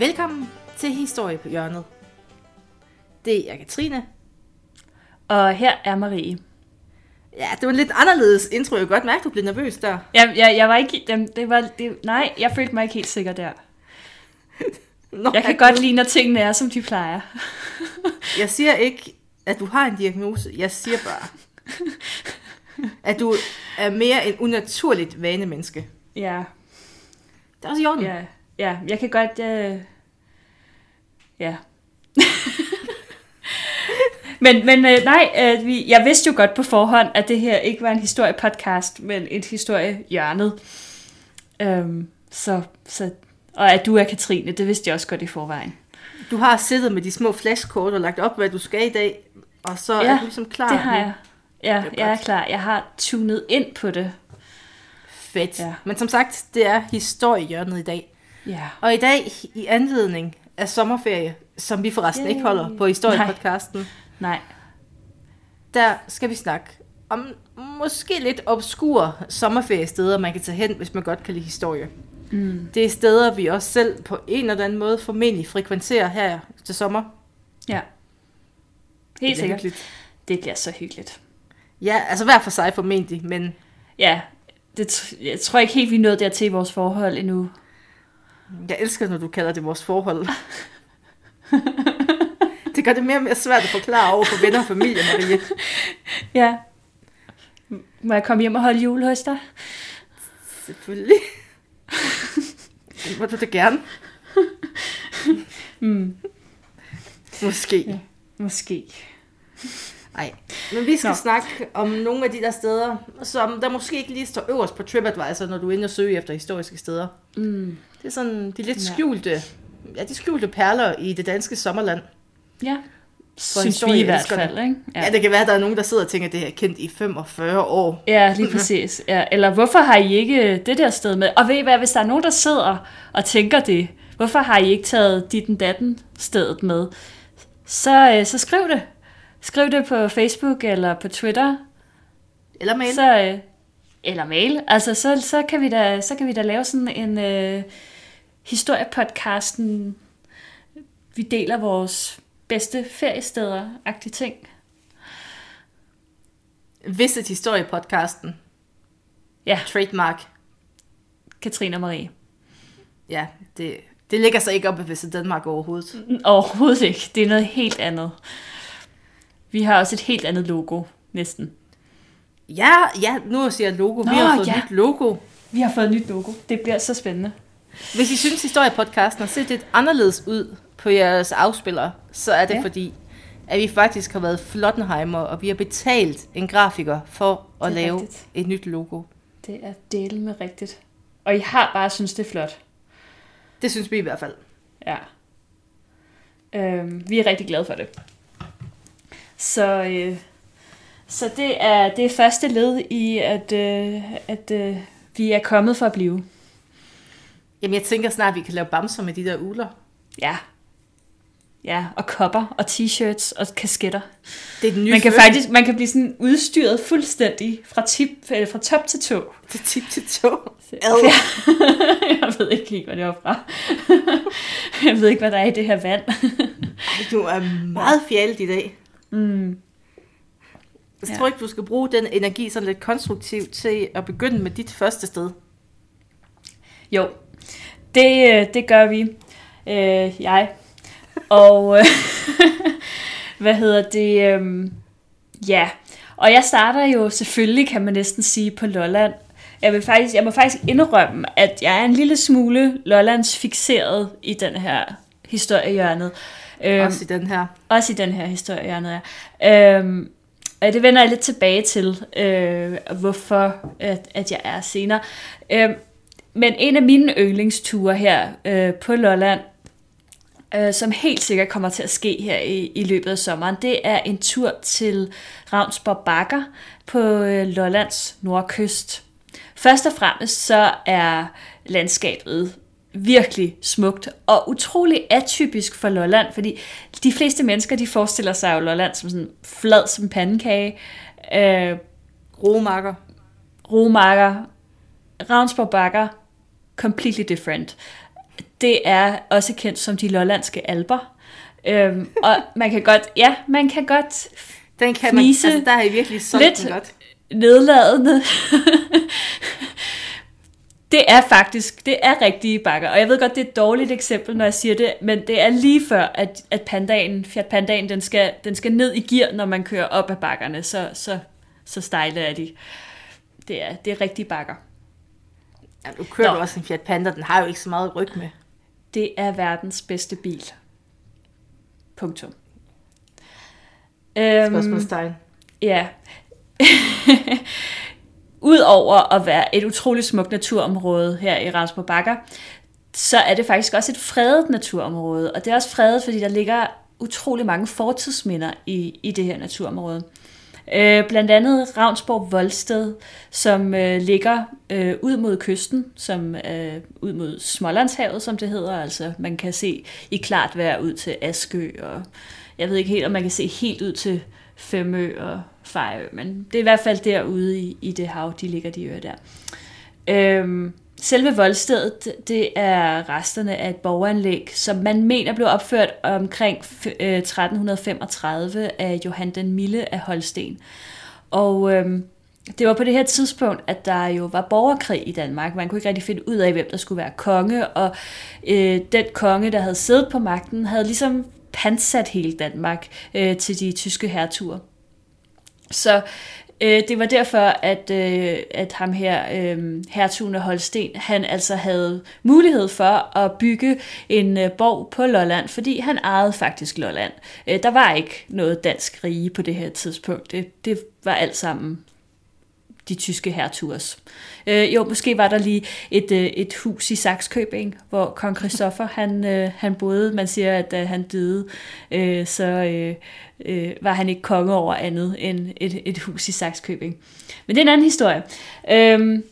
Velkommen til Historie på hjørnet. Det er Katrine. Og her er Marie. Ja, det var en lidt anderledes intro. Jeg kan godt mærke, du blev nervøs der. Jeg, jeg, jeg var ikke... Det, det var, det, nej, jeg følte mig ikke helt sikker der. Nå, Jeg kan at godt du- lide, når tingene er, som de plejer. Jeg siger ikke, at du har en diagnose. Jeg siger bare, at du er mere en unaturligt vanemenneske. Ja, Det er også i orden. ja, ja. Jeg kan godt... Øh... Ja. men men øh, nej, øh, vi, jeg vidste jo godt på forhånd, at det her ikke var en historiepodcast, men et historiehjørnet. Øhm, så, så, og at du er Katrine, det vidste jeg også godt i forvejen. Du har siddet med de små flashkort og lagt op, hvad du skal i dag. Og så ja, er du ligesom klar. Det har jeg. Ja, Det er jeg er klar. Jeg har tunet ind på det. Fedt. Ja. Men som sagt, det er historiehjørnet i dag. Ja. Og i dag, i anledning af sommerferie, som vi forresten ikke Yay. holder på historiepodcasten, Nej. der skal vi snakke om måske lidt obskure sommerferiesteder, man kan tage hen, hvis man godt kan lide historie. Mm. Det er steder, vi også selv på en eller anden måde formentlig frekventerer her til sommer. Ja. Helt sikkert. hyggeligt. Det bliver så hyggeligt. Ja, altså hver for sig formentlig, men Ja, det, jeg tror ikke helt, vi er nået dertil i vores forhold endnu. Jeg elsker, når du kalder det vores forhold. det gør det mere og mere svært at forklare over for venner og familie, Marie. Ja. Må jeg komme hjem og holde jul hos dig? Selvfølgelig. Det må du da gerne. Mm. Måske. Ja. Måske. Nej. Men vi skal. Nå. snakke om nogle af de der steder, som der måske ikke lige står øverst på TripAdvisor, når du er inde og søge efter historiske steder. Mm. Det er sådan de lidt Ja. skjulte, ja, de skjulte perler i det danske sommerland. Ja. Synes vi i hvert fald, ikke? Ja. ja, det kan være, at der er nogen, der sidder og tænker, at det her er kendt i 45 år. Ja, lige præcis. Ja, eller hvorfor har I ikke det der sted med? Og ved I hvad, hvis der er nogen, der sidder og tænker det, hvorfor har I ikke taget dit and datten stedet med? Så, øh, så skriv det. Skriv det på Facebook eller på Twitter. Eller mail. Så, øh, eller mail. Altså, så, så, kan vi da, så kan vi da lave sådan en øh, historiepodcasten. Vi deler vores bedste feriesteder-agtige ting. Visit historiepodcasten. Ja, Trademark. Katrine og Marie. Ja, det, det ligger sig ikke op ved Visit Danmark overhovedet. Overhovedet ikke. Det er noget helt andet. Vi har også et helt andet logo, næsten. Ja, ja, nu siger jeg logo. vi Nå, har fået ja. nyt logo. Vi har fået et nyt logo. Det bliver så spændende. Hvis I synes, historiepodcasten har set lidt anderledes ud på jeres afspillere, så er det ja. Fordi, at vi faktisk har været Flottenheimer, og vi har betalt en grafiker for at lave rigtigt. et nyt logo. Det er del med rigtigt. Og I har bare synes det er flot. Det synes vi i hvert fald. Ja. Øhm, vi er rigtig glade for det. Så, øh, så det, er, det er første led i, at, øh, at øh, vi er kommet for at blive. Jamen, jeg tænker snart, vi kan lave bamser med de der uler. Ja. Ja, og kopper, og t-shirts, og kasketter. Det er den nye Man kan fødsel. faktisk man kan blive sådan udstyret fuldstændig fra, tip, eller fra top til tå. Det er tip til tog. Ja. Jeg ved ikke helt, hvad det var fra. Jeg ved ikke, hvad der er i det her vand. Ej, du er meget fjalt i dag. Mm. Jeg Ja. tror ikke, du skal bruge den energi sådan lidt konstruktivt til at begynde med dit første sted. Jo, det, øh, det gør vi. Øh, jeg. Og øh, hvad hedder det? Øh, ja, og jeg starter jo selvfølgelig, kan man næsten sige, på Lolland. Jeg, vil faktisk, jeg må faktisk indrømme, at jeg er en lille smule Lollands fixeret i den her historiehjørnet. Øhm, Også i den her. Også i den her historie, jeg er. Øhm, og det vender jeg lidt tilbage til, øh, hvorfor at, at jeg er senere. Øhm, men en af mine yndlingsture her øh, på Lolland, øh, som helt sikkert kommer til at ske her i, i løbet af sommeren, det er en tur til Ravnsborg Bakker på øh, Lollands nordkyst. Først og fremmest så er landskabet virkelig smukt og utrolig atypisk for Lolland, fordi de fleste mennesker, de forestiller sig jo Lolland som sådan flad som pandekage, øh, Romarker. romarker, Ravnsborg Bakker, completely different. det er også kendt som de lollandske alber. Øhm, og man kan godt, ja, man kan godt Den kan man, altså der I virkelig solgt lidt. godt. nedladende. det er faktisk, det er rigtige bakker. Og jeg ved godt, det er et dårligt eksempel, når jeg siger det, men det er lige før, at, at pandaen, Fiat Pandaen, den skal, den skal ned i gear, når man kører op ad bakkerne. Så, så, så stejle er de. Det er, det er rigtige bakker. Ja, du kører Nå. du også en Fiat Panda, den har jo ikke så meget ryg med. Det er verdens bedste bil. Punktum. Øhm, Spørgsmålstegn. Ja. Udover at være et utroligt smukt naturområde her i Ramsborg Bakker, så er det faktisk også et fredet naturområde. Og det er også fredet, fordi der ligger utrolig mange fortidsminder i, i det her naturområde. Øh, blandt andet Ravnsborg Voldsted, som øh, ligger øh, ud mod kysten, som øh, ud mod Smålandshavet, som det hedder. Altså man kan se i klart vejr ud til Askø, og jeg ved ikke helt, om man kan se helt ud til Femø og Fejø, men det er i hvert fald derude i, i det hav, de ligger de øer der. Øhm, selve voldstedet, det- er resterne af et borgeranlæg, som man mener blev opført omkring 1335 øh, af Johan den Mille af Holsten. Og øhm, det var på det her tidspunkt, at der jo var borgerkrig i Danmark. Man kunne ikke rigtig finde ud af, hvem der skulle være konge, og øh, den konge, der havde siddet på magten, havde ligesom pansat hele Danmark øh, til de tyske hertuger. Så øh, det var derfor, at, øh, at ham her, øh, hertugen af Holsten, han altså havde mulighed for at bygge en øh, borg på Lolland, fordi han ejede faktisk Lolland. Øh, der var ikke noget dansk rige på det her tidspunkt. Det, det var alt sammen de tyske hertugers. Øh, jo, måske var der lige et, øh, et hus i Saxkøbing, hvor kong Christoffer, han, øh, han boede. Man siger, at da han døde, øh, så øh, øh, var han ikke konge over andet end et, et hus i Saxkøbing. Men det er en anden historie. Øh,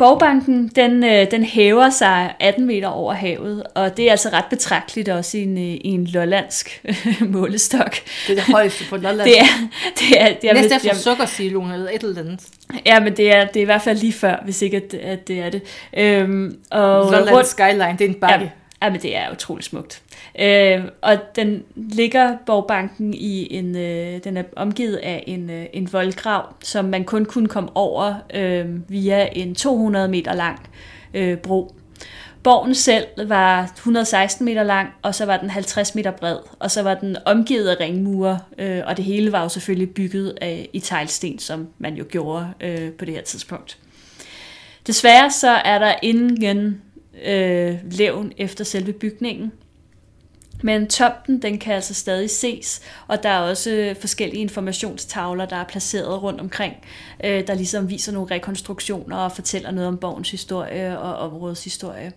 Borgbanken, den, øh, den hæver sig 18 meter over havet, og det er altså ret betragteligt også i en, øh, i en lollandsk målestok. Det er det højeste på Lolland. Det er, det er, det er, Næste jeg- efter sukkersiloen eller et eller andet. Ja, men det er, det er i hvert fald lige før, hvis ikke at, at det er det. Øhm, og Lolland Skyline, det er en bakke. ja, ja, men det er utroligt smukt. Øh, og den ligger borgbanken i en, øh, den er omgivet af en, øh, en voldgrav, som man kun kunne komme over øh, via en 200 meter lang øh, bro. Borgen selv var 116 meter lang, og så var den 50 meter bred, og så var den omgivet af ringmure, øh, og det hele var jo selvfølgelig bygget af, i teglsten, som man jo gjorde øh, på det her tidspunkt. Desværre så er der ingen øh, levn efter selve bygningen. Men tomten, den kan altså stadig ses, og der er også øh, forskellige informationstavler, der er placeret rundt omkring, øh, der ligesom viser nogle rekonstruktioner og fortæller noget om borgens historie og områdets historie.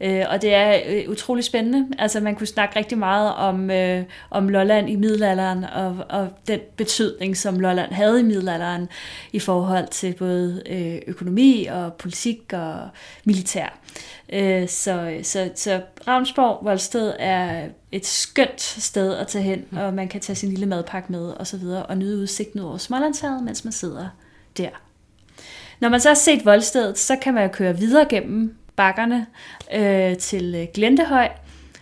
Øh, og det er øh, utrolig spændende. Altså man kunne snakke rigtig meget om, øh, om Lolland i middelalderen, og, og den betydning, som Lolland havde i middelalderen i forhold til både øh, økonomi og politik og militær. Øh, så, så, så Ravnsborg Voldsted er et skønt sted at tage hen, og man kan tage sin lille madpakke med og så videre, og nyde udsigten over Smålandshavet, mens man sidder der. Når man så har set Voldstedet, så kan man køre videre gennem bakkerne øh, til øh, Glentehøj,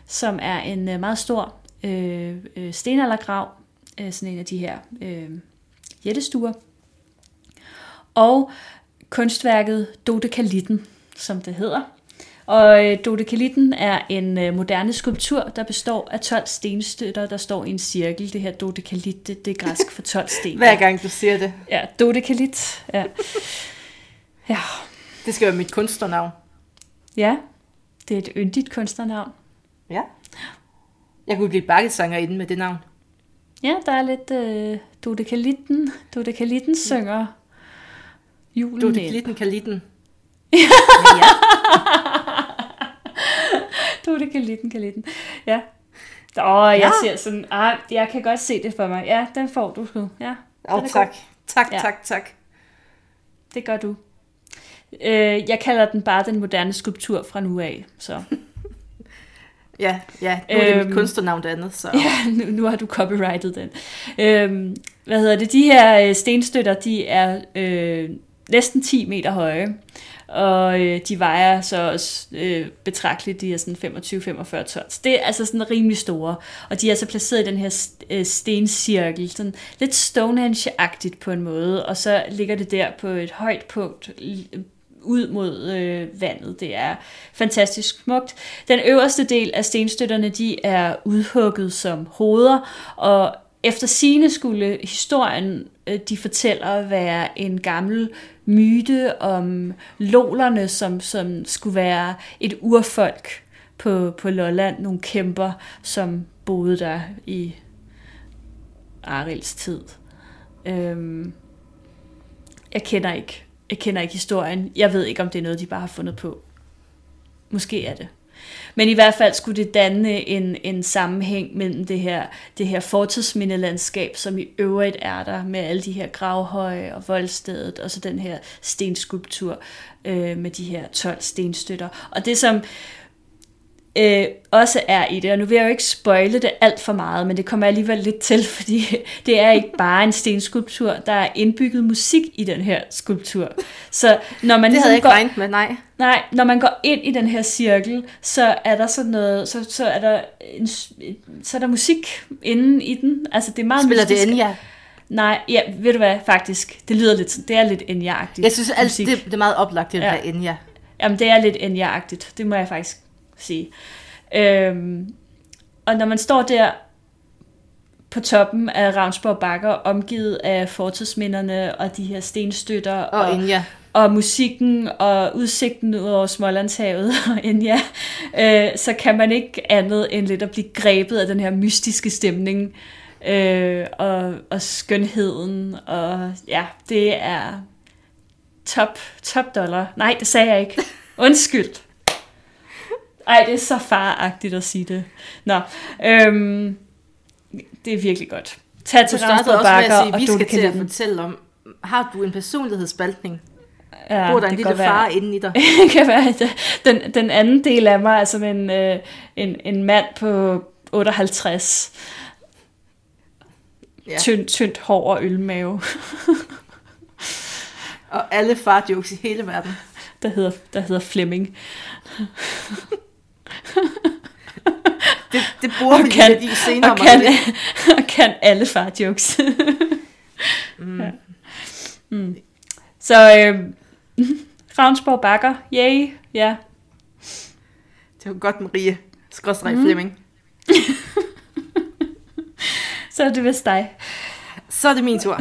som er en øh, meget stor øh, øh, stenaldergrav, øh, sådan en af de her øh, jættestuer. Og kunstværket Dodekalitten, som det hedder. Og øh, Dodekalitten er en øh, moderne skulptur, der består af 12 stenstøtter, der står i en cirkel. Det her dodekalit, det, det er græsk for 12 sten. Hver gang du siger det. Ja, dodekalit. Ja. ja. Det skal være mit kunstnernavn. ja, det er et yndigt kunstnernavn. Ja. Jeg kunne blive bakkesanger inden med det navn. Ja, der er lidt øh, dodekalitten. Dodekalitten synger julen Du, ind. det kalitten. Kalitten. Ja. Åh, jeg Ja. ser sådan, ah, jeg kan godt se det for mig. Ja, den får du sgu. Ja, Åh, Den er tak. Tak, Ja. tak, tak. det gør du. Øh, jeg kalder den bare den moderne skulptur fra nu af. Så Ja, ja, nu er det Øhm. mit kunstnernavn det andet, så... ja, nu, nu har du copyrightet den. Øhm, hvad hedder det? De her øh, stenstøtter, de er øh, næsten 10 meter høje og øh, de vejer så også øh, betragteligt, de er sådan 25-45 tons. Det er altså sådan rimelig store, og de er så placeret i den her øh, stencirkel, sådan lidt Stonehenge-agtigt på en måde, og så ligger det der på et højt punkt ud mod øh, vandet. Det er fantastisk smukt. Den øverste del af stenstøtterne, de er udhugget som hoveder, og efter sine skulle historien, øh, de fortæller, være en gammel myte om lolerne, som, som skulle være et urfolk på, på Lolland, nogle kæmper, som boede der i Arils tid. Øhm, jeg kender ikke jeg kender ikke historien. Jeg ved ikke, om det er noget, de bare har fundet på. Måske er det. Men i hvert fald skulle det danne en, en sammenhæng mellem det her, det her fortidsmindelandskab, som i øvrigt er der, med alle de her gravhøje og voldstedet, og så den her stenskulptur øh, med de her 12 stenstøtter. Og det, som øh, også er i det. Og nu vil jeg jo ikke spoile det alt for meget, men det kommer alligevel lidt til, fordi det er ikke bare en stenskulptur, der er indbygget musik i den her skulptur. Så når man det ligesom havde jeg ikke går, regnet med, nej. Nej, når man går ind i den her cirkel, så er der sådan noget, så, så er der en, så er der musik inde i den. Altså det er meget Spiller mystisk. det Enya? Nej, ja, ved du hvad, faktisk, det lyder lidt, det er lidt Enya-agtigt. Jeg synes musik. det, det er meget oplagt, det Ja. ja. der Enya. Jamen, det er lidt Enya-agtigt. Det må jeg faktisk sige. Øhm, og når man står der på toppen af Ravnsborg Bakker, omgivet af fortidsminderne og de her stenstøtter Og, og Enya. og musikken og udsigten ud over Smålandshavet og Enya, øh, så kan man ikke andet end lidt at blive grebet af den her mystiske stemning øh, og, og skønheden. Og ja, det er top, top dollar. Nej, det sagde jeg ikke. Undskyld. Ej, det er så faragtigt at sige det. Nå, øhm, det er virkelig godt. Tag til med Bakker og vi skal til at fortælle om, har du en personlighedsspaltning? Ja, Bor der en lille far inde i dig? det kan være, den, den anden del af mig er som en, øh, en, en mand på 58. Ja. Ja. Tyndt, hår og ølmave, Og alle farjokes i hele verden. der hedder, der hedder Flemming. Det, det bruger vi kan- lige i senere. Og kan, og kan alle far jokes. Mm. Ja. mm. Så øh, Ravnsborg Bakker, yay, ja. Det var godt, Marie. Skråstreg Mm. mm. Flemming. Så er det vist dig. Så er det min tur.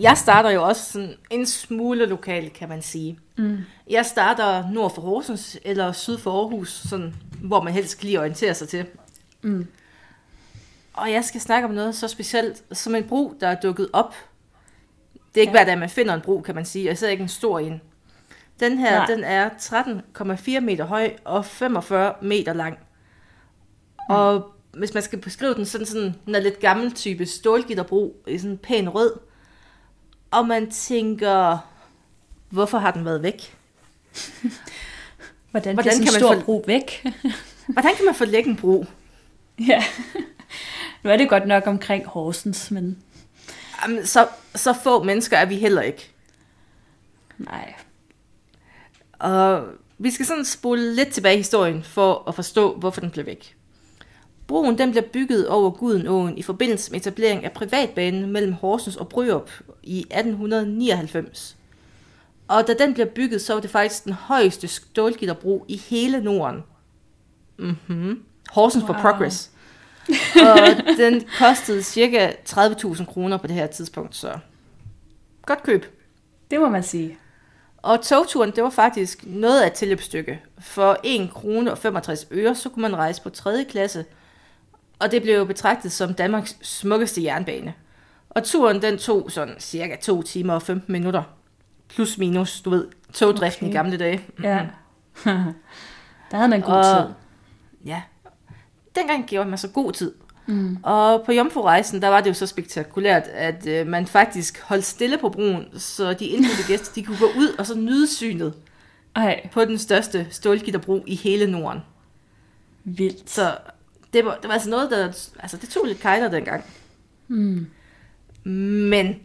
Jeg starter jo også sådan en smule lokal, kan man sige. Mm. Jeg starter nord for Horsens eller syd for Aarhus, sådan, hvor man helst kan lige orientere sig til. Mm. Og jeg skal snakke om noget så specielt som en bro, der er dukket op. Det er ikke Ja. hver dag, man finder en bro, kan man sige. Og især ikke en stor en. Den her, Nej. Den er 13,4 meter høj og 45 meter lang. Og hvis man skal beskrive den, sådan sådan, den er lidt gammel type stålgitterbro i sådan en pæn rød. Og man tænker, hvorfor har den været væk? Hvordan, Hvordan kan man stor få- bro væk? Hvordan kan man forlægge en bro? ja. Nu er det godt nok omkring Horsens, men Jamen, så, så få mennesker er vi heller ikke. nej. Og vi skal sådan spole lidt tilbage i historien for at forstå, hvorfor den blev væk. Broen den blev bygget over Gudenåen i forbindelse med etablering af privatbanen mellem Horsens og Bryrup i 1899. Og da den blev bygget, så var det faktisk den højeste stålgitterbro i hele Norden. Mm-hmm. Horsens wow. for. Progress. og den kostede cirka 30.000 kroner på det her tidspunkt, så godt køb. Det må man sige. Og togturen, det var faktisk noget af et tilløbsstykke. For 1 krone og 65 øre, så kunne man rejse på 3. klasse. Og det blev jo betragtet som Danmarks smukkeste jernbane. Og turen, den tog sådan cirka 2 timer og 15 minutter. Plus minus, du ved, togdriften Okay. i gamle dage. Ja. Der havde man god Og- tid. Ja. Dengang gjorde man så god tid. Mm. Og på Jomfru-rejsen, der var det jo så spektakulært, at øh, man faktisk holdt stille på broen, så de indfødte gæster, de kunne gå ud og så nyde synet Ej, på den største stålgitterbro i hele Norden. vildt. Så det var, det var altså noget, der... Altså, det tog lidt kejler dengang. Mm. Men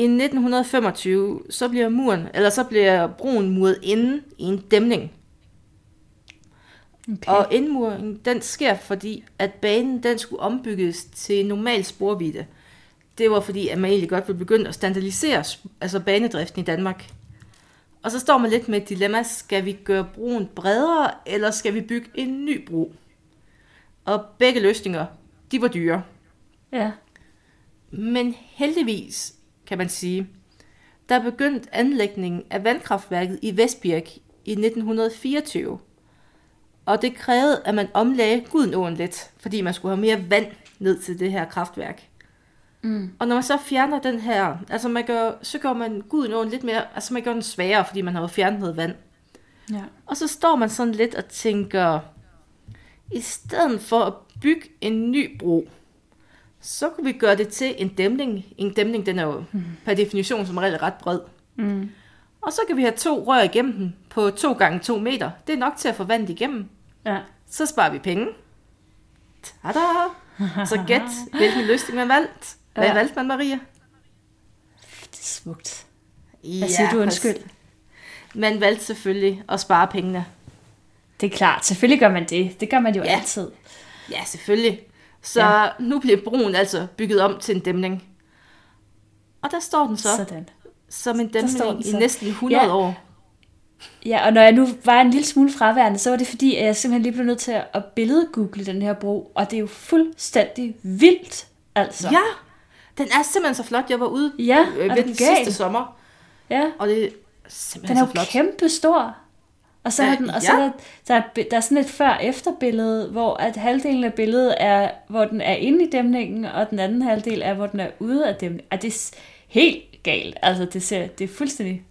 I 1925, så bliver muren, eller så bliver broen muret inde i en dæmning. Okay. Og indmuringen, den sker, fordi at banen, den skulle ombygges til normal sporvidde. Det var fordi, at man egentlig godt ville begynde at standardisere altså banedriften i Danmark. Og så står man lidt med et dilemma, skal vi gøre broen bredere, eller skal vi bygge en ny bro? Og begge løsninger, de var dyre. Ja. Men heldigvis, kan man sige, der begyndte anlægningen af vandkraftværket i Vestbirk i 1924. Og det krævede, at man omlagde Gudenåen lidt, fordi man skulle have mere vand ned til det her kraftværk. Mm. Og når man så fjerner den her, altså man gør, så gør man Gudenåen lidt mere, altså man gør den sværere, fordi man har jo fjernet noget vand. Ja. Og så står man sådan lidt og tænker, i stedet for at bygge en ny bro, så kunne vi gøre det til en dæmning. En dæmning, den er jo mm. per definition som regel ret bred. Mm. Og så kan vi have to rør igennem den på 2 gange 2 meter. Det er nok til at få vandet igennem. Ja. Så sparer vi penge. Tada! Så gæt, hvilken løsning man valgte. Hvad Ja. valgte man, Maria? Det er smukt. Ja, Hvad siger du undskyld? Man valgte selvfølgelig at spare pengene. Det er klart, selvfølgelig gør man det. Det gør man jo Ja. altid. Ja, selvfølgelig. Så Ja. nu bliver broen altså bygget om til en dæmning. Og der står den så, så Sådan. som en dæmning den i næsten 100 Ja. år. Ja, og når jeg nu var en lille smule fraværende, så var det fordi, at jeg simpelthen lige blev nødt til at billedgoogle den her bro, og det er jo fuldstændig vildt, altså. Ja, den er simpelthen så flot. Jeg var ude Ja, øh, ved den gal? sidste sommer, ja. og det er Den simpelthen er så jo flot. kæmpe stor. Og så, Ja, har den, og så ja. er der, der, er, der er sådan et før-efter billede, hvor at halvdelen af billedet er, hvor den er inde i dæmningen, og den anden halvdel er, hvor den er ude af dæmningen. Og det er helt galt. Altså, det ser, det er fuldstændig...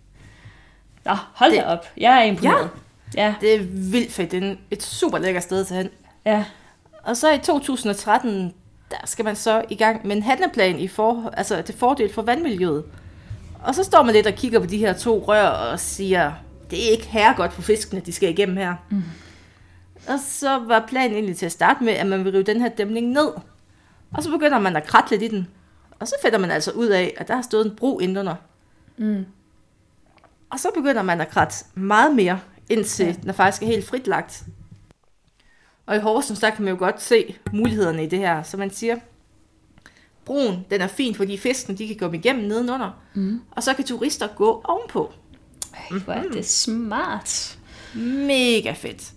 Nå, hold Det- da op. Jeg er imponeret. Ja. Det er vildt fedt. Det er et super lækker sted til hen. Ja. Og så i 2013, der skal man så i gang med en handleplan i for, altså til fordel for vandmiljøet. Og så står man lidt og kigger på de her to rør og siger, det er ikke herregodt for fiskene, de skal igennem her. Mm. Og så var planen egentlig til at starte med, at man vil rive den her dæmning ned. Og så begynder man at kratte lidt i den. Og så finder man altså ud af, at der har stået en bro indenunder. Mm. Og så begynder man at kratte meget mere, indtil ja. den faktisk er helt fritlagt. Og i Horsens, der kan man jo godt se mulighederne i det her. Så man siger, broen, den er fin, fordi fiskene, de kan gå igennem nedenunder. Mm. Og så kan turister gå ovenpå. Ej, hvor er det smart. Mega fedt.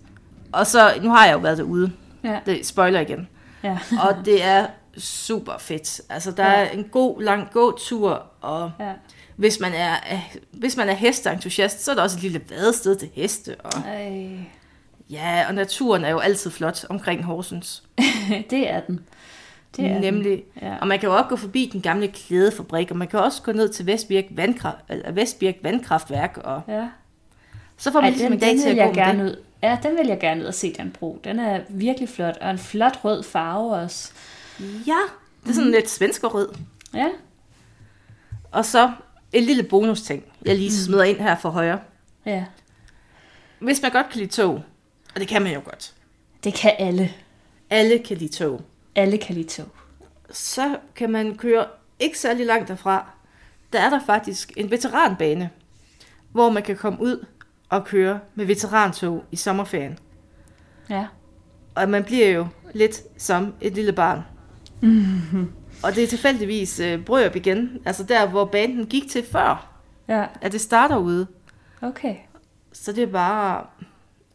Og så, nu har jeg jo været derude. Ja. Det spoiler igen. Ja. Og det er super fedt. Altså, der Ja. er en god, lang gåtur, og ja. hvis man er, hvis man er hesteentusiast, så er der også et lille vadested til heste. Og Ej. Ja, og naturen er jo altid flot omkring Horsens. det er den. Det er Nemlig. Ja. Og man kan jo også gå forbi den gamle klædefabrik, og man kan også gå ned til Vestbirk, Vandkraft, eller Vestbirk Vandkraftværk, og ja. så får man Ej, ligesom den, en dag til at gå gerne det. ud. Ja, den vil jeg gerne ud og se, den bro. Den er virkelig flot, og en flot rød farve også. Ja, det er sådan lidt svenskerød. Ja, Og så en lille bonusting, jeg lige smider ind her for højre. ja. Hvis man godt kan lide tog, og det kan man jo godt, Det kan alle. alle kan lide tog, Alle kan lide tog. så kan man køre ikke særlig langt derfra. Der er der faktisk en veteranbane, hvor man kan komme ud og køre med veterantog i sommerferien. Ja. Og man bliver jo lidt som et lille barn. Mm-hmm. Og det er tilfældigvis øh, Brørup igen, altså der, hvor banen gik til før, Ja, at det starter ude. okay. Så det er bare,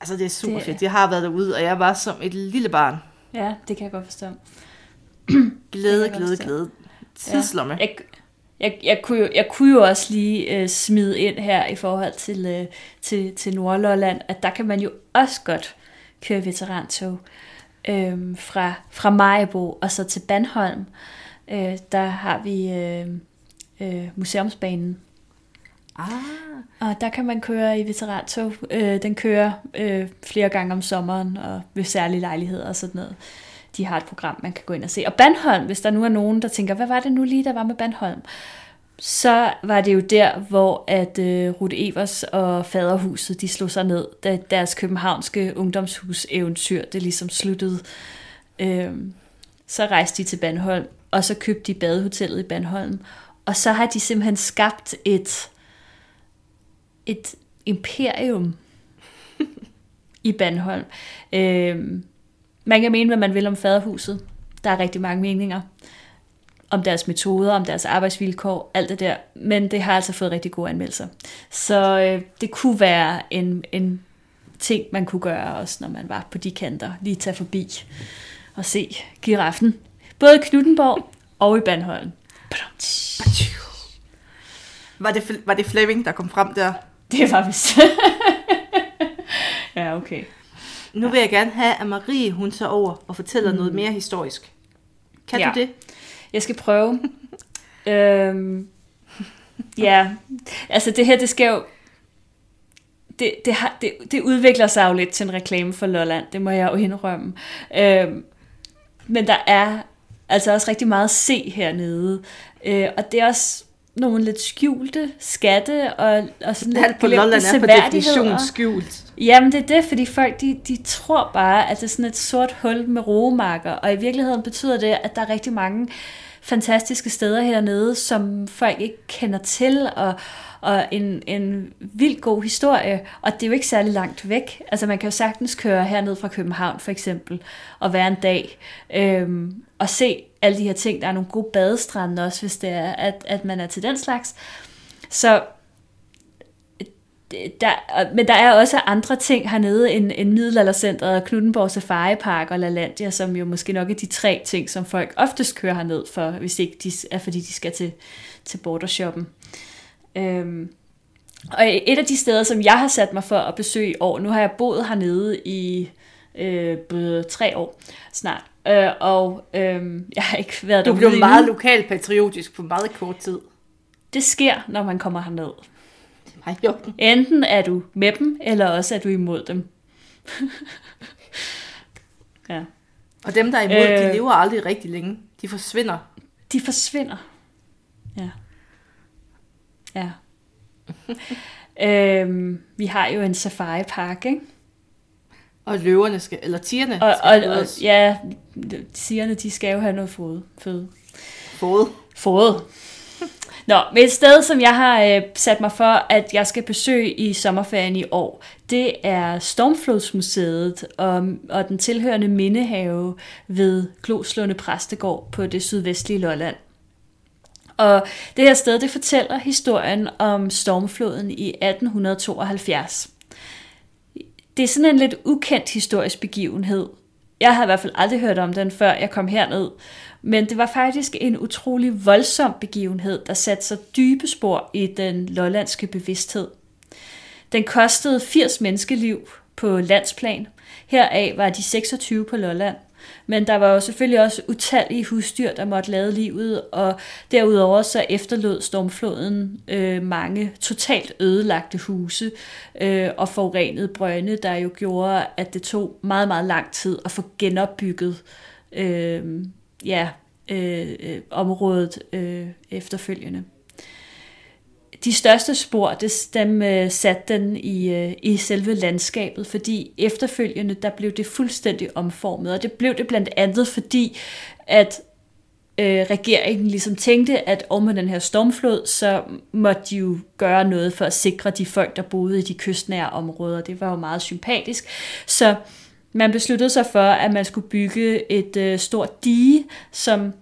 altså det er super Det- det... fedt. Jeg har været derude, og jeg var som et lille barn. Ja, det kan jeg godt forstå. Glæde, glæde, forstå. glæde. Tidslomme. Ja. Jeg, jeg, jeg, kunne jo, jeg kunne jo også lige øh, smide ind her i forhold til, øh, til, til Nordlolland, at der kan man jo også godt køre veterantog øh, fra, fra Majbo og så til Bandholm. Øh, der har vi øh, øh, museumsbanen, Ah, og der kan man køre i veterantog. Øh, den kører øh, flere gange om sommeren og ved særlige lejligheder og sådan noget. De har et program, man kan gå ind og se. Og Bandholm, hvis der nu er nogen, der tænker, hvad var det nu lige, der var med Bandholm? Så var det jo der, hvor at øh, Evers og Faderhuset, de slog sig ned, da deres københavnske ungdomshus-eventyr, det ligesom sluttede. Øh, så rejste de til Bandholm, og så købte de badehotellet i Bandholm. og så har de simpelthen skabt et, et imperium i Bandholm. Øh, man kan mene, hvad man vil om faderhuset. Der er rigtig mange meninger om deres metoder, om deres arbejdsvilkår, alt det der. Men det har altså fået rigtig gode anmeldelser. Så øh, det kunne være en, en ting, man kunne gøre også, når man var på de kanter. Lige tage forbi og se giraffen. Både i Knuttenborg og i Bandholm. Var det, var det Fleming, der kom frem der? Det var vist. ja, okay. Nu vil jeg gerne have, at Marie hun tager over og fortæller mm. noget mere historisk. Kan Ja. du det? Jeg skal prøve. øhm, ja, altså det her, det skal jo... Det, det, har, det, det udvikler sig jo lidt til en reklame for Lolland, det må jeg jo indrømme. Øhm, men der er altså også rigtig meget at se hernede. Øh, og det er også nogle lidt skjulte skatte og, og sådan lidt Alt på glemte Lolland er på definition skjult. Jamen det er det, fordi folk de, de tror bare, at det er sådan et sort hul med roemarker, og i virkeligheden betyder det, at der er rigtig mange fantastiske steder hernede, som folk ikke kender til, og, og en, en vild god historie, og det er jo ikke særlig langt væk. Altså man kan jo sagtens køre herned fra København for eksempel, og være en dag, øhm, og se alle de her ting. Der er nogle gode badestrande også, hvis det er, at, at man er til den slags. Så øh, der, men der er også andre ting hernede end, end Middelaldercenteret, Knuttenborg Safari Park og LaLandia, som jo måske nok er de tre ting, som folk oftest kører herned for, hvis ikke de er fordi de skal til, til bordershoppen. Øhm, og et af de steder, som jeg har sat mig for at besøge i år, nu har jeg boet hernede i øh, tre år snart, øh, og øh, jeg har ikke været Du derude blev meget lokalpatriotisk på meget kort tid. Det sker, når man kommer herned. Nej, jo. Enten er du med dem, eller også er du imod dem. ja. Og dem, der er imod. Øh. de lever aldrig rigtig længe. De forsvinder. De forsvinder. Ja. Ja. øhm, vi har jo en safari-park, ikke? Og løverne skal, eller tigerne Og, skal og, og ja, sigerne, de skal jo have noget fod. føde. Fod. Fået. Nå, men et sted, som jeg har øh, sat mig for, at jeg skal besøge i sommerferien i år, det er Stormflodsmuseet og, og den tilhørende mindehave ved Gloslunde Præstegård på det sydvestlige Lolland. Og det her sted, det fortæller historien om stormfloden i 1872. Det er sådan en lidt ukendt historisk begivenhed. Jeg havde i hvert fald aldrig hørt om den, før jeg kom herned. Men det var faktisk en utrolig voldsom begivenhed, der satte sig dybe spor i den lollandske bevidsthed. Den kostede 80 menneskeliv på landsplan. Heraf var de 26 på Lolland. Men der var jo selvfølgelig også utallige husdyr, der måtte lade livet, og derudover så efterlod stormfloden øh, mange totalt ødelagte huse øh, og forurenede brønde, der jo gjorde, at det tog meget, meget lang tid at få genopbygget øh, ja, øh, øh, området øh, efterfølgende. De største spor, det, dem øh, satte den i, øh, i selve landskabet, fordi efterfølgende, der blev det fuldstændig omformet, og det blev det blandt andet, fordi at øh, regeringen ligesom tænkte, at om med den her stormflod, så måtte de jo gøre noget for at sikre de folk, der boede i de kystnære områder. Det var jo meget sympatisk. Så man besluttede sig for, at man skulle bygge et øh, stort dige, som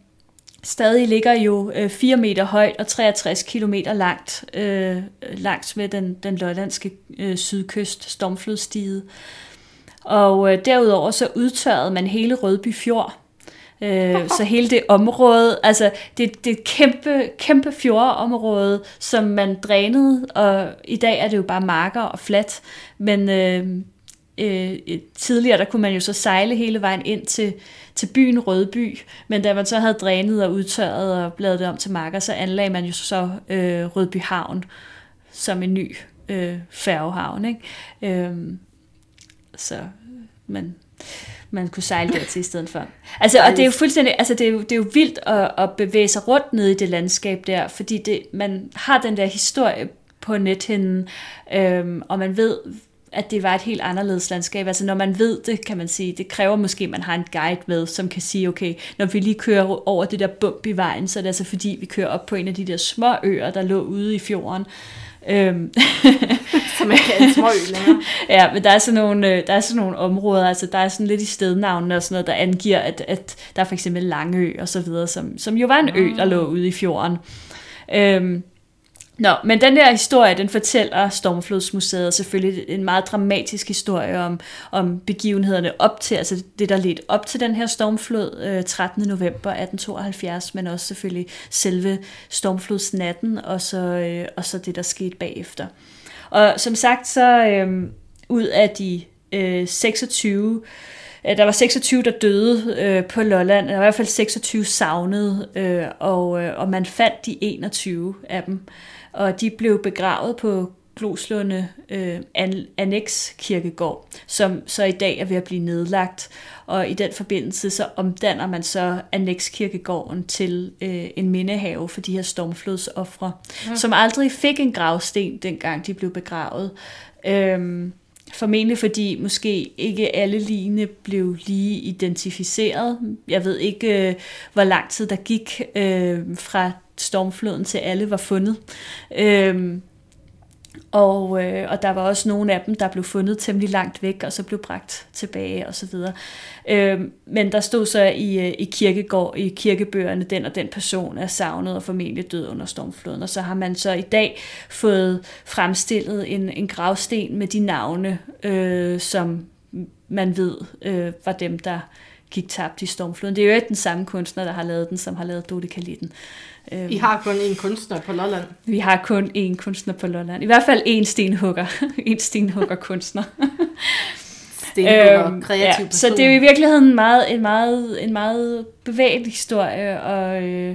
stadig ligger jo øh, 4 meter højt og 63 kilometer langt øh, langs med den, den lollandske øh, sydkyst, Stormflodstiget. Og øh, derudover så udtørrede man hele Rødby Fjord. Øh, så hele det område, altså det, det er et kæmpe, kæmpe fjordområde, som man drænede, og i dag er det jo bare marker og fladt, men øh, Øh, øh, tidligere der kunne man jo så sejle hele vejen ind til, til byen Rødby, men da man så havde drænet og udtørret og lavet det om til marker, så anlagde man jo så øh, Rødby Havn som en ny øh, færgehavn. Ikke? Øh, så man, man kunne sejle dertil i stedet for. Altså, og det er jo fuldstændig, altså det er jo, det er jo vildt at, at bevæge sig rundt nede i det landskab der, fordi det, man har den der historie på nethinden, øhm, og man ved, at det var et helt anderledes landskab. Altså når man ved det, kan man sige, det kræver måske, at man har en guide med, som kan sige, okay, når vi lige kører over det der bump i vejen, så er det altså fordi, vi kører op på en af de der små øer, der lå ude i fjorden. Øhm. Som ikke er en små ø længere. ja, men der er, sådan nogle, øh, der er sådan nogle områder, altså der er sådan lidt i stednavnene og sådan noget, der angiver, at, at der er for eksempel Langø og så videre, som, som jo var en ø, der lå ude i fjorden. Øhm, Nå, men den der historie, den fortæller Stormflodsmuseet selvfølgelig en meget dramatisk historie om, om begivenhederne op til, altså det, der ledte op til den her stormflod øh, 13. november 1872, men også selvfølgelig selve stormflodsnatten, og så, øh, og så det, der skete bagefter. Og som sagt, så øh, ud af de øh, 26 der var 26, der døde øh, på Lolland, der var i hvert fald 26 savnede, øh, og, øh, og man fandt de 21 af dem og de blev begravet på Gloslunde øh, Annex Kirkegård, som så i dag er ved at blive nedlagt. Og i den forbindelse så omdanner man så Annex Kirkegården til øh, en mindehave for de her stormflodsoffre, ja. som aldrig fik en gravsten, dengang de blev begravet. Øhm, formentlig fordi måske ikke alle ligne blev lige identificeret. Jeg ved ikke, øh, hvor lang tid der gik øh, fra stormfloden til alle var fundet. Øh, og, øh, og der var også nogle af dem, der blev fundet temmelig langt væk, og så blev bragt tilbage og så videre. Øhm, men der stod så i, øh, i kirkegård, i kirkebøgerne, den og den person er savnet og formentlig død under stormfloden. Og så har man så i dag fået fremstillet en, en gravsten med de navne, øh, som man ved øh, var dem, der gik tabt i stormfloden. Det er jo ikke den samme kunstner, der har lavet den, som har lavet Dodekalitten. Øhm, I har kun én kunstner på Lolland? Vi har kun én kunstner på Lolland. I hvert fald én stenhugger. en stenhugger kunstner. stenhugger, øhm, kreativ ja, Så det er jo i virkeligheden meget, en, meget, en meget bevægelig historie, og, øh,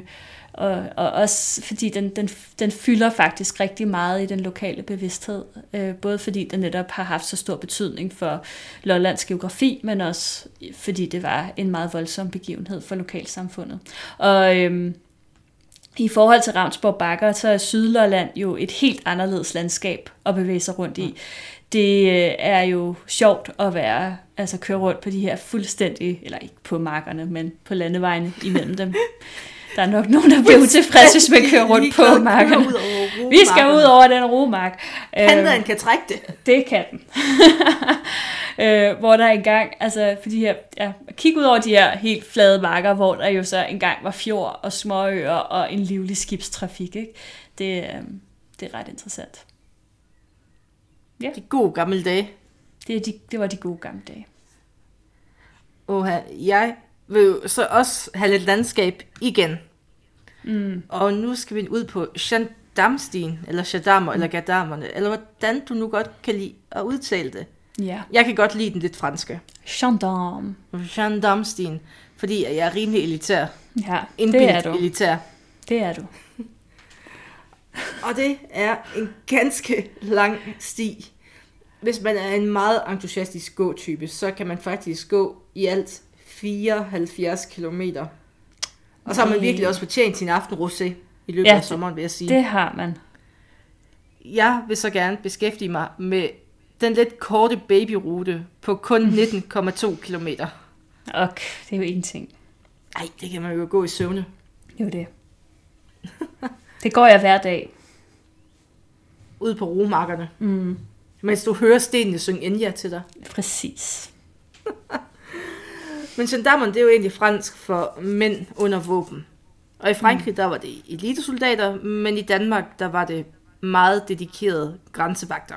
og, og også fordi den, den, den fylder faktisk rigtig meget i den lokale bevidsthed. Øh, både fordi den netop har haft så stor betydning for Lollands geografi, men også fordi det var en meget voldsom begivenhed for lokalsamfundet. Og øh, i forhold til Ravnsborg Bakker, så er Sydlolland jo et helt anderledes landskab at bevæge sig rundt i. Det øh, er jo sjovt at være, altså køre rundt på de her fuldstændig, eller ikke på markerne, men på landevejene imellem dem. Der er nok nogen, der bliver utilfredse, hvis man kører rundt på markerne. Vi skal ud over den romark. Pandaen øhm, kan trække det. Det kan den. øh, hvor der engang, altså for de her, ja, kig ud over de her helt flade marker, hvor der jo så engang var fjord og småøer og en livlig skibstrafik. Ikke? Det, øh, det er ret interessant. Ja. De gode gamle dage. Det, er de, det var de gode gamle dage. Oha, jeg vil jo så også have lidt landskab igen. Mm. Og nu skal vi ud på Gendarmstien, eller Gendarmer, mm. eller Gardamerne, eller hvordan du nu godt kan lide at udtale det. Ja. Jeg kan godt lide den lidt franske. Gendarme. Gendarmstien, fordi jeg er rimelig elitær. Ja, det er du. elitær. Det er du. Og det er en ganske lang sti. Hvis man er en meget entusiastisk gåtype, så kan man faktisk gå i alt 74 km. Og så har man virkelig også fortjent sin aftenrosé i løbet ja, af sommeren, vil jeg sige. det har man. Jeg vil så gerne beskæftige mig med den lidt korte babyrute på kun 19,2 km. Ok, det er jo ingenting. Nej, det kan man jo gå i søvne. Jo det. Det går jeg hver dag. Ud på romarkerne. Mm. Mens du hører stenene synge Enya til dig. Præcis. Men gendarmerne, det er jo egentlig fransk for mænd under våben. Og i Frankrig, mm. der var det elitesoldater, men i Danmark, der var det meget dedikerede grænsevagter.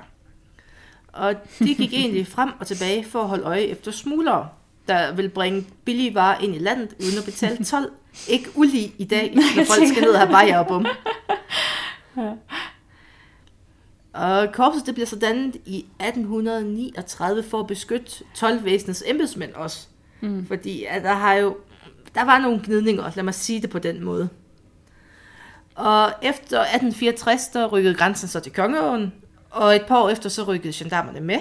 Og de gik egentlig frem og tilbage for at holde øje efter smuglere, der vil bringe billige varer ind i landet uden at betale 12. Ikke ulig i dag, når folk skal ned og have bajer og bum. Og korpset det bliver så dannet i 1839 for at beskytte 12-væsenets embedsmænd også. Mm. Fordi at der har jo, der var nogle gnidninger, lad mig sige det på den måde. Og efter 1864, der rykkede grænsen så til Kongeåen, og et par år efter, så rykkede gendarmerne med.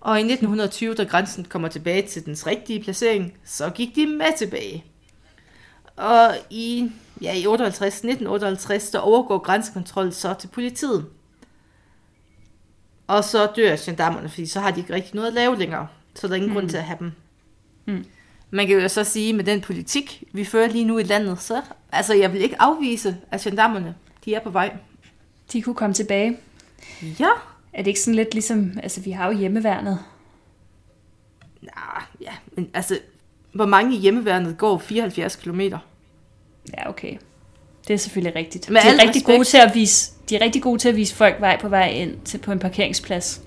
Og i 1920, da grænsen kommer tilbage til dens rigtige placering, så gik de med tilbage. Og i, ja, i 58, 1958, der overgår grænsekontrol så til politiet. Og så dør gendarmerne, fordi så har de ikke rigtig noget at lave længere. Så der er ingen mm. grund til at have dem. Mm. Man kan jo så sige, med den politik, vi fører lige nu i landet, så altså, jeg vil ikke afvise, at gendarmerne, de er på vej. De kunne komme tilbage. Ja. Er det ikke sådan lidt ligesom, altså vi har jo hjemmeværnet. Nah, ja, men altså, hvor mange i hjemmeværnet går 74 kilometer? Ja, okay. Det er selvfølgelig rigtigt. Med de er rigtig respekt. gode til at vise, de er rigtig gode til at vise folk vej på vej ind til på en parkeringsplads.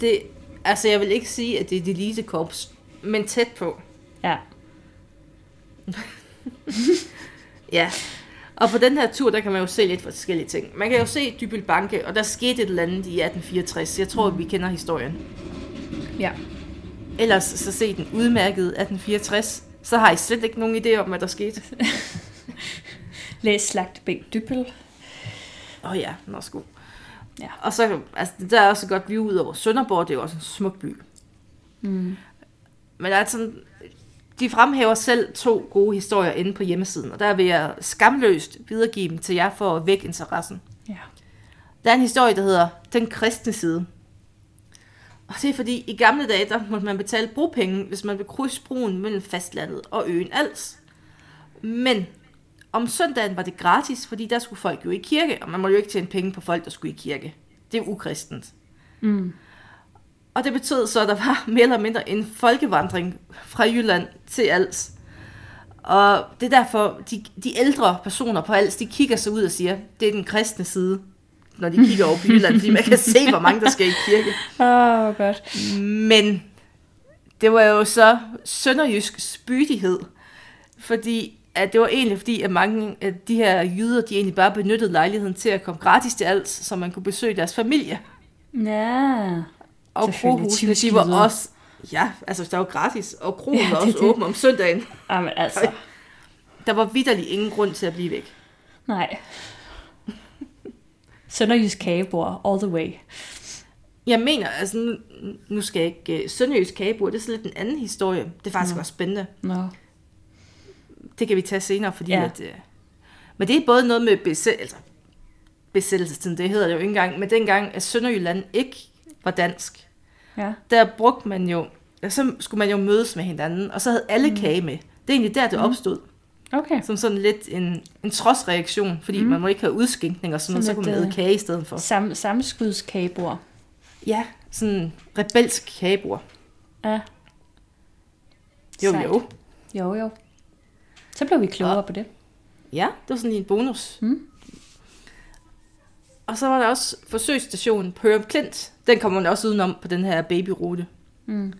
Det, altså, jeg vil ikke sige, at det er et elitekorps, men tæt på. Ja. Ja. Og på den her tur, der kan man jo se lidt forskellige ting. Man kan jo se Dybbøl Banke, og der skete et eller andet i 1864. Jeg tror, vi kender historien. Ja. Ellers så se den udmærkede 1864. Så har I slet ikke nogen idé om, hvad der skete. Læs Slagt Bæk Dybbel. Åh oh ja, også god. Ja. Og så, altså, der er også godt view ud over Sønderborg, det er jo også en smuk by. Mm. Men der er sådan, de fremhæver selv to gode historier inde på hjemmesiden, og der vil jeg skamløst videregive dem til jer for at vække interessen. Ja. Der er en historie, der hedder Den kristne side. Og det er fordi, i gamle dage, der måtte man betale bropenge, hvis man ville krydse broen mellem fastlandet og øen Als. Men om søndagen var det gratis, fordi der skulle folk jo i kirke, og man må jo ikke tjene penge på folk, der skulle i kirke. Det er ukristent. Mm. Og det betød så, at der var mere eller mindre en folkevandring fra Jylland til Als. Og det er derfor, de, de ældre personer på Als, de kigger sig ud og siger, det er den kristne side, når de kigger over på Jylland, fordi man kan se, hvor mange der skal i kirke. Åh, oh, godt. Men det var jo så sønderjysk spydighed, fordi at det var egentlig fordi, at mange af de her jyder, de egentlig bare benyttede lejligheden til at komme gratis til Als, så man kunne besøge deres familie. Ja. Og krohusene, de var også... Ja, altså der var gratis, og kroen Ja, var også det. åben om søndagen. Jamen altså, Der var vidderlig ingen grund til at blive væk. nej. Sønderjysk kagebord, all the way. Jeg mener, altså nu, nu skal jeg ikke... Uh, Sønderjysk kagebord, det er så lidt en anden historie. Det er faktisk Nå. også spændende. Nå. Det kan vi tage senere, fordi Ja. at... Uh, men det er både noget med besæ- altså, besættelsestiden, det hedder det jo ikke engang, men dengang, at Sønderjylland ikke var dansk, Ja. der brugte man jo... Så skulle man jo mødes med hinanden, og så havde alle Mm. kage med. Det er egentlig der, det Mm. opstod. Okay. Som sådan lidt en, en trodsreaktion, fordi Mm. man må ikke have udskænkning og sådan noget, så kunne man æde øh, kage i stedet for. Sam, samskudskagebord. Ja, sådan rebelsk kagebord. Ja. Jo, Sejt. jo. Jo, jo. Så blev vi klogere Og- på det. Ja, det var sådan lige en bonus. Mm. Og så var der også forsøgsstationen Hørum Klint. Den kommer man også udenom på den her babyrute. Mm.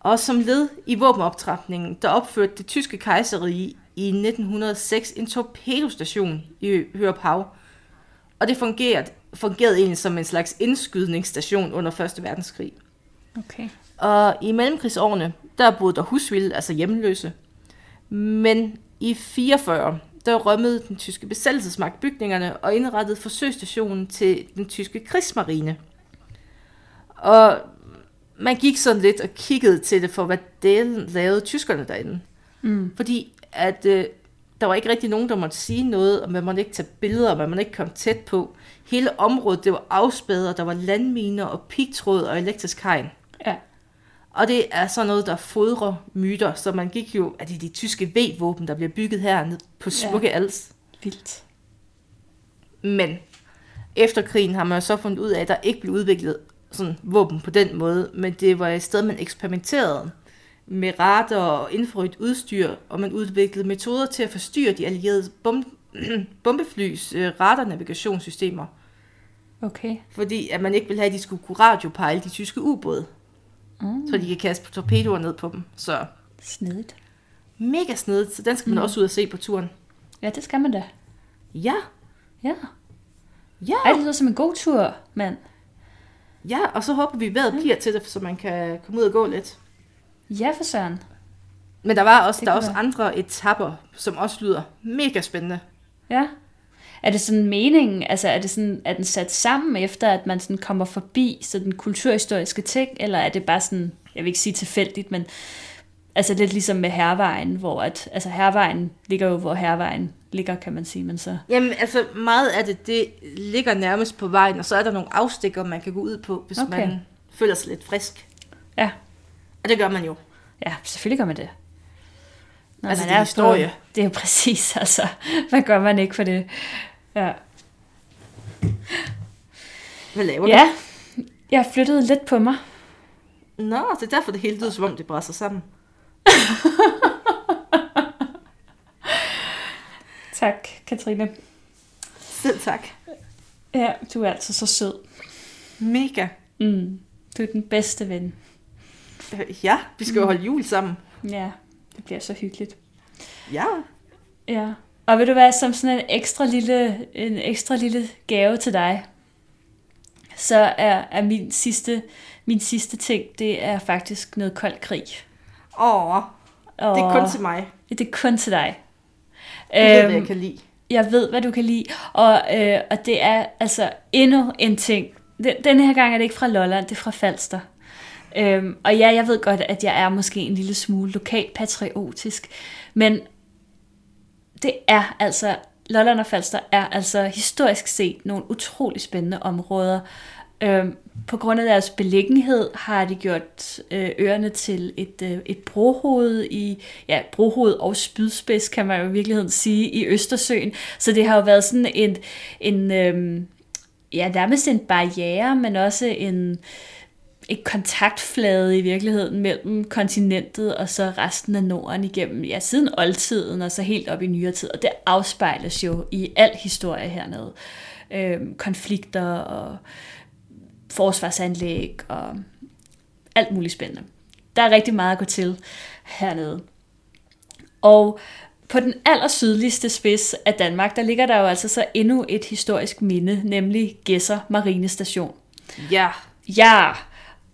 Og som led i våbenoptrapningen, der opførte det tyske kejserige i 1906 en torpedostation i Hørup Hav. Og det fungerede, fungerede egentlig som en slags indskydningsstation under 1. verdenskrig. Okay. Og i mellemkrigsårene, der boede der husvilde, altså hjemløse. Men i 44, der rømmede den tyske besættelsesmagt bygningerne og indrettede forsøgsstationen til den tyske krigsmarine. Og man gik sådan lidt og kiggede til det for, hvad delen lavede tyskerne derinde. Mm. Fordi at øh, der var ikke rigtig nogen, der måtte sige noget, og man måtte ikke tage billeder, og man måtte ikke komme tæt på. Hele området, det var afspædet, og der var landminer og pigtråd og elektrisk hegn. Ja. Og det er sådan noget, der fodrer myter, så man gik jo, at det er de tyske V-våben, der bliver bygget her på smukke ja. Als. Vildt. Men efter krigen har man jo så fundet ud af, at der ikke blev udviklet sådan våben på den måde, men det var et sted, man eksperimenterede med radar og infrarødt udstyr, og man udviklede metoder til at forstyrre de allierede bom- bombeflys øh, radarnavigationssystemer, Okay. fordi at man ikke ville have, at de skulle kunne radiopejle de tyske ubåde, Mm. så de kan kaste torpedoer ned på dem. Så Snedigt. mega snedigt, så den skal man Mm. også ud og se på turen. Ja, det skal man da. Ja, Ja. ja, Ej, det lyder som en god tur, mand. ja, og så håber vi, at vejret bliver til det, så man kan komme ud og gå lidt. Ja, for søren. Men der var også, Det der er også være. andre etapper, som også lyder mega spændende. Ja. Er det sådan meningen, altså er det sådan, er den sat sammen efter, at man sådan kommer forbi sådan kulturhistoriske ting, eller er det bare sådan, jeg vil ikke sige tilfældigt, men altså lidt ligesom med hervejen, hvor at, altså hervejen ligger jo, hvor hervejen ligger, kan man sige. Men så, Jamen, altså meget af det, det ligger nærmest på vejen, og så er der nogle afstikker, man kan gå ud på, hvis okay. man føler sig lidt frisk. ja, Og det gør man jo. ja, selvfølgelig gør man det. Når Altså, man det er historie. På, det er jo præcis, altså. Hvad gør man ikke for det? Ja. Hvad laver du? ja, jeg flyttede lidt på mig. Nå, det er derfor, det hele lyder, som om det brænder sammen. Tak, Katrine. Selv tak. Ja, du er altså så sød. Mega. Mm. Du er den bedste ven. Ja, vi skal jo holde jul sammen. Ja, det bliver så hyggeligt. Ja. Ja. Og ved du hvad, som sådan en ekstra lille, en ekstra lille gave til dig, så er, er min, sidste, min sidste ting, det er faktisk noget kold krig. Åh, Og det er kun til mig. Det er kun til dig. Du ved, hvad Øhm, jeg kan lide. jeg ved, hvad du kan lide, og, øh, og det er altså endnu en ting. Den, den her gang er det ikke fra Lolland, det er fra Falster. Øhm, og ja, jeg ved godt, at jeg er måske en lille smule lokalt patriotisk, men det er altså, Lolland og Falster er altså historisk set nogle utrolig spændende områder. Øhm, på grund af deres beliggenhed har de gjort øh, øerne til et, øh, et brohoved i, ja, brohoved og spydspids, kan man jo i virkeligheden sige, i Østersøen. Så det har jo været sådan en, en øh, ja, nærmest en barriere, men også en, et kontaktflade i virkeligheden mellem kontinentet og så resten af Norden igennem, ja, siden oldtiden og så helt op i nyere tid. Og det afspejles jo i al historie hernede. Øhm, konflikter og forsvarsanlæg og alt muligt spændende. Der er rigtig meget at gå til hernede. Og på den aller sydligste spids af Danmark, der ligger der jo altså så endnu et historisk minde, nemlig Gæsser Marinestation. Ja. Ja,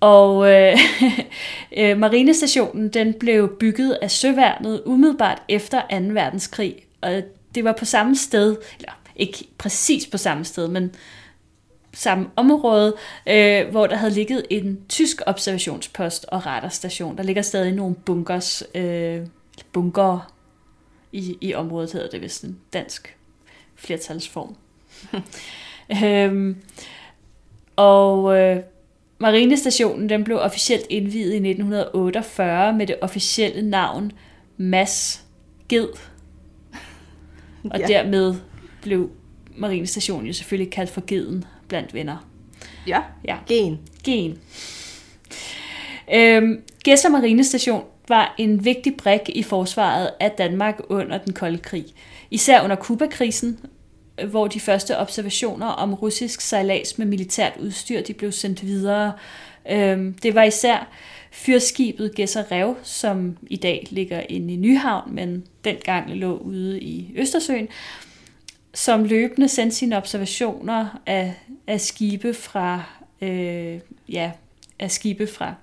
og øh, øh, marinestationen den blev bygget af Søværnet umiddelbart efter 2. verdenskrig. Og det var på samme sted, eller ikke præcis på samme sted, men samme område, øh, hvor der havde ligget en tysk observationspost og radarstation. Der ligger stadig nogle bunkers, øh, bunker i, i området, hedder det vist en dansk flertalsform. øhm, og øh, Marinestationen den blev officielt indviet i 1948 med det officielle navn Mads Ged. Og Ja. dermed blev Marinestationen jo selvfølgelig kaldt for Geden blandt venner. Ja. Ja, Gen. gen. Øhm, Gæsser Marinestation var en vigtig brik i forsvaret af Danmark under den kolde krig. Især under Kubakrisen, hvor de første observationer om russisk sejlads med militært udstyr de blev sendt videre. Øhm, det var især fyrskibet Gesserev, som i dag ligger inde i Nyhavn, men dengang lå ude i Østersøen, som løbende sendte sine observationer af, af skibe fra øh, ja, af skibe fra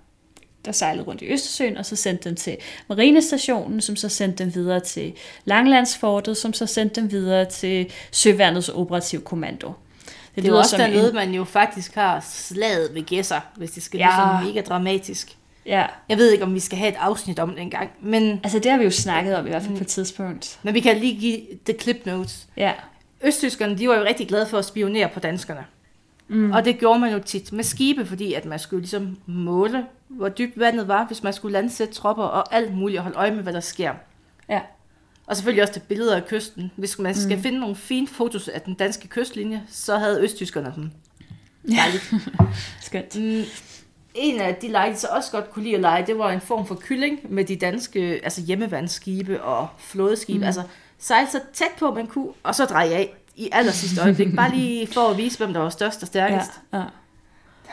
der sejlede rundt i Østersøen, og så sendte dem til Marinestationen, som så sendte dem videre til Langlandsfortet, som så sendte dem videre til Søværnets Operativ Kommando. Det, det er jo også dernede, man jo faktisk har slaget ved gæsser, hvis det skal ja. Ja. lyde sådan mega dramatisk. Ja, Jeg ved ikke, om vi skal have et afsnit om det engang, men, altså det har vi jo snakket om i hvert fald på et tidspunkt. men vi kan lige give the clip notes. Ja, Østtyskerne, de var jo rigtig glade for at spionere på danskerne. Mm. Og det gjorde man jo tit med skibe, fordi at man skulle ligesom måle, hvor dybt vandet var, hvis man skulle landsætte tropper og alt muligt og holde øje med, hvad der sker. ja, Og selvfølgelig også til billeder af kysten. Hvis man skal mm. finde nogle fine fotos af den danske kystlinje, så havde østtyskerne dem. Dejligt. skønt. Mm, en af de lege, så også godt kunne lide at lege, det var en form for kylling med de danske altså hjemmevandsskibe og flådeskibe. Mm. Altså sejle så tæt på, man kunne, og så dreje af i aller sidste øjeblik. Bare lige for at vise, hvem der var størst og Ja, stærkest. ja.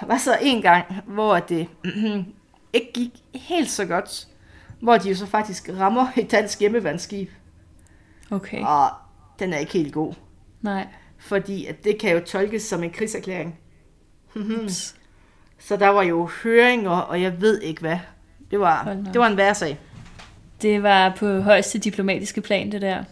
Der var så en gang, hvor det ikke gik helt så godt, hvor de jo så faktisk rammer et dansk hjemmevandsskib. Okay, Og den er ikke helt god, nej. fordi at det kan jo tolkes som en krigserklæring. Så der var jo høringer, og jeg ved ikke hvad. Det var, det var en værre sag. Det var på højeste diplomatiske plan, det der.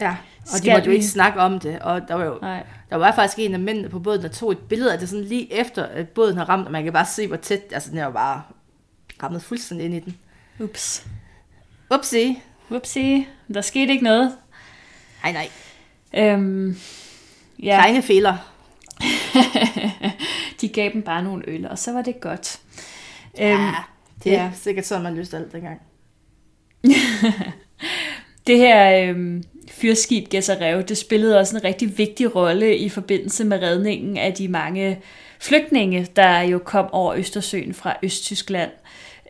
Ja, og de Skal måtte jo vi- ikke snakke om det. Og der var jo Nej. der var faktisk en af mændene på båden, der tog et billede af det sådan lige efter, at båden har ramt, og man kan bare se, hvor tæt, altså den er jo bare rammet fuldstændig ind i den. Ups. Upsi. Upsi. Der skete ikke noget. Nej, nej. Øhm, Ja. Kleine fejler. de gav dem bare nogle øl, og så var det godt. Ja, øhm, det er ja. sikkert sådan, man lyst alt dengang. det her øhm, fyrskib Gessarev, det spillede også en rigtig vigtig rolle i forbindelse med redningen af de mange flygtninge, der jo kom over Østersøen fra Østtyskland.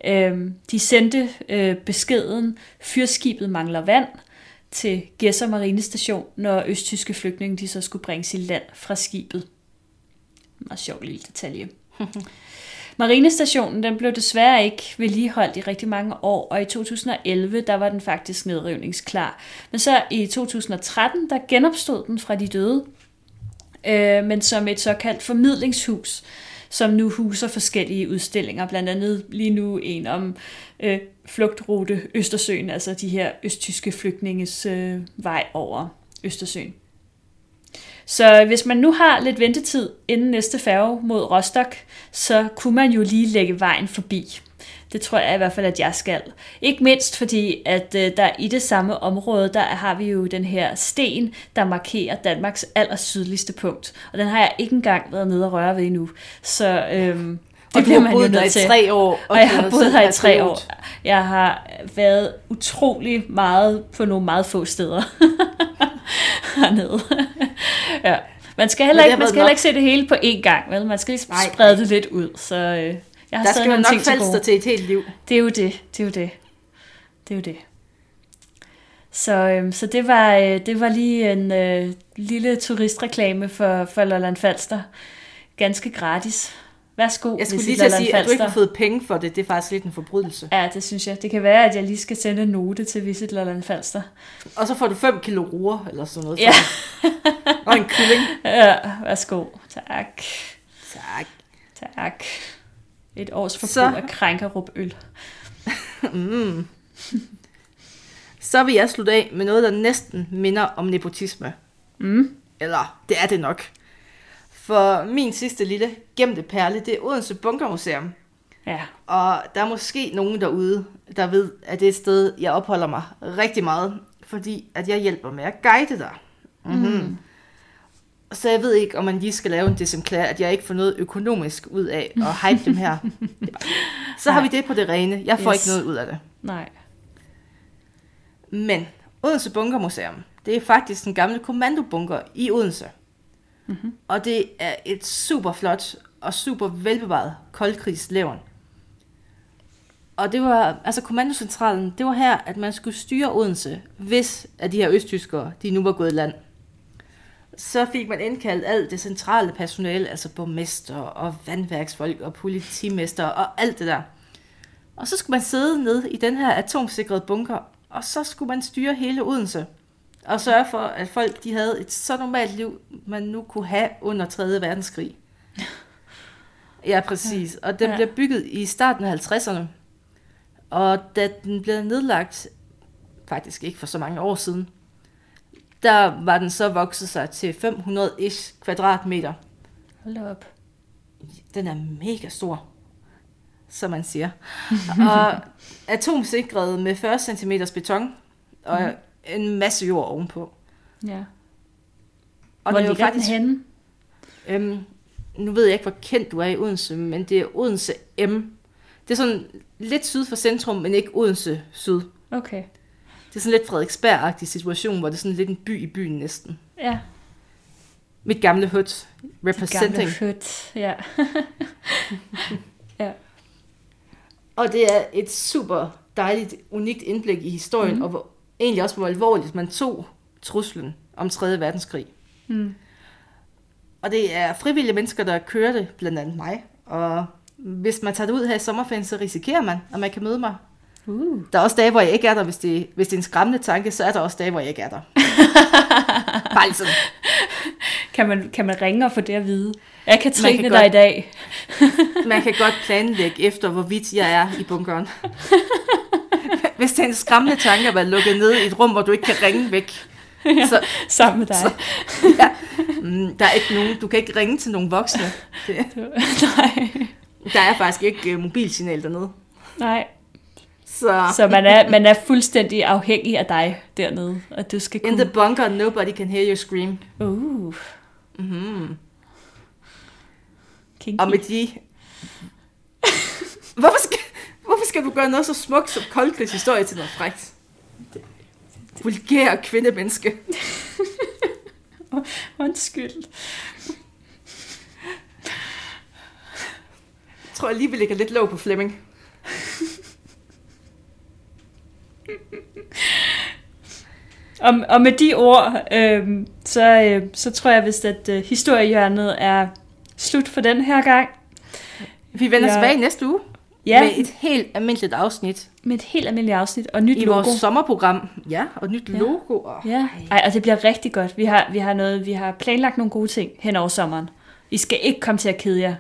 Øhm, de sendte øh, beskeden, fyrskibet mangler vand, til Gæsser Marinestation, når østtyske flygtninge de så skulle bringes i land fra skibet. Meget sjov lille detalje. Marinestationen den blev desværre ikke vedligeholdt i rigtig mange år, og i 2011 der var den faktisk nedrivningsklar. Men så i 2013 der genopstod den fra de døde, øh, men som et såkaldt formidlingshus, som nu huser forskellige udstillinger, blandt andet lige nu en om øh, flugtrute Østersøen, altså de her østtyske flygtninges øh, vej over Østersøen. Så hvis man nu har lidt ventetid inden næste færge mod Rostock, så kunne man jo lige lægge vejen forbi. Det tror jeg i hvert fald, at jeg skal. Ikke mindst fordi, at øh, der i det samme område, der har vi jo den her sten, der markerer Danmarks allersydligste punkt. Og den har jeg ikke engang været nede og røre ved endnu. Så øhm, det bliver man jo nødt til. i tre år. Og, og jeg har boet her i tre år. Jeg har været utrolig meget på nogle meget få steder hernede. ja. Man skal heller ikke, man skal heller ikke se det hele på én gang, vel? Man skal lige sprede det lidt ud. Så øh, jeg har Der skal jo nok falde til et helt liv. Det er jo det. Det er jo det. Det er jo det. Så, øh, så det, var, øh, det var lige en øh, lille turistreklame for, for Lolland Falster. Ganske gratis. Værsgo, Jeg skulle lige til at sige, at du ikke har fået penge for det. Det er faktisk lidt en forbrydelse. Ja, det synes jeg. Det kan være, at jeg lige skal sende en note til Visit Lolland Falster. Og så får du 5 kilo ruer, eller sådan noget. Ja. og en kylling. Ja, værsgo. Tak. Tak. Tak. Et års forbrug så... af krænkerup øl. mm. Så vil jeg slutte af med noget, der næsten minder om nepotisme. Mm. Eller, det er det nok. For min sidste lille gemte perle, det er Odense Bunkermuseum. Ja. Og der er måske nogen derude, der ved, at det er et sted, jeg opholder mig rigtig meget, fordi at jeg hjælper med at guide dig. Mm-hmm. Mm. Så jeg ved ikke, om man lige skal lave en desemplær, at jeg ikke får noget økonomisk ud af at hype dem her. Så har vi det på det rene. Jeg får yes. ikke noget ud af det. Nej. Men Odense Bunkermuseum, det er faktisk en gammel kommandobunker i Odense. Mm-hmm. Og det er et super flot og super velbevaret koldkrigslevn. Og det var, altså kommandocentralen, det var her, at man skulle styre Odense, hvis at de her østtyskere, de nu var gået i land. Så fik man indkaldt alt det centrale personale, altså borgmester og vandværksfolk og politimester og alt det der. Og så skulle man sidde ned i den her atomsikrede bunker, og så skulle man styre hele Odense og sørge for, at folk de havde et så normalt liv, man nu kunne have under 3. verdenskrig. Ja, præcis. Og den ja. blev bygget i starten af 50'erne. Og da den blev nedlagt, faktisk ikke for så mange år siden, der var den så vokset sig til 500-ish kvadratmeter. Hold op. Den er mega stor, som man siger. og atomsikret med 40 cm beton, og mm en masse jord ovenpå. Ja. Og hvor ligger faktisk, den henne? Øhm, nu ved jeg ikke, hvor kendt du er i Odense, men det er Odense M. Det er sådan lidt syd for centrum, men ikke Odense syd. Okay. Det er sådan lidt Frederiksberg-agtig situation, hvor det er sådan lidt en by i byen næsten. Ja. Mit gamle hut. Representing. Mit gamle hut, ja. ja. Og det er et super dejligt, unikt indblik i historien, mm. og hvor egentlig også, hvor alvorligt man tog truslen om 3. verdenskrig. Mm. Og det er frivillige mennesker, der kører det, blandt andet mig. Og hvis man tager det ud her i sommerferien, så risikerer man, at man kan møde mig. Uh. Der er også dage, hvor jeg ikke er der. Hvis det, hvis det er en skræmmende tanke, så er der også dage, hvor jeg ikke er der. Bare sådan. Kan man, kan man ringe og få det at vide? Jeg kan træne dig godt, i dag. man kan godt planlægge efter, hvorvidt jeg er i bunkeren. hvis det er en skræmmende tanke at være lukket ned i et rum, hvor du ikke kan ringe væk. Ja, så, sammen med dig. Så, ja, mm, der er ikke nogen, du kan ikke ringe til nogen voksne. Det, Nej. Der er faktisk ikke uh, mobilsignal dernede. Nej. Så, Så man er, man er fuldstændig afhængig af dig dernede, og du skal in kunne... the bunker, nobody can hear you scream. Uh, Mm-hmm. kinky. Og med de... hvorfor, skal, skal du gøre noget så smukt som Koldkrigs historie til noget frækt? Vulgær kvindemenneske. Undskyld. Jeg tror alligevel, ligger lidt låg på Flemming. Og, og med de ord, øh, så, øh, så tror jeg vist, at øh, historiehjørnet er slut for den her gang. Vi vender ja. tilbage næste uge Ja, med et helt almindeligt afsnit med et helt almindeligt afsnit og nyt i logo. vores sommerprogram. Ja, og nyt Ja. logo. Og... Ja, Ej, og det bliver rigtig godt. Vi har, vi har, noget, vi har planlagt nogle gode ting hen over sommeren. I skal ikke komme til at kede jer,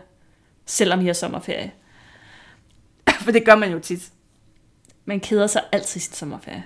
selvom I har sommerferie. For det gør man jo tit. Man keder sig altid i sin sommerferie.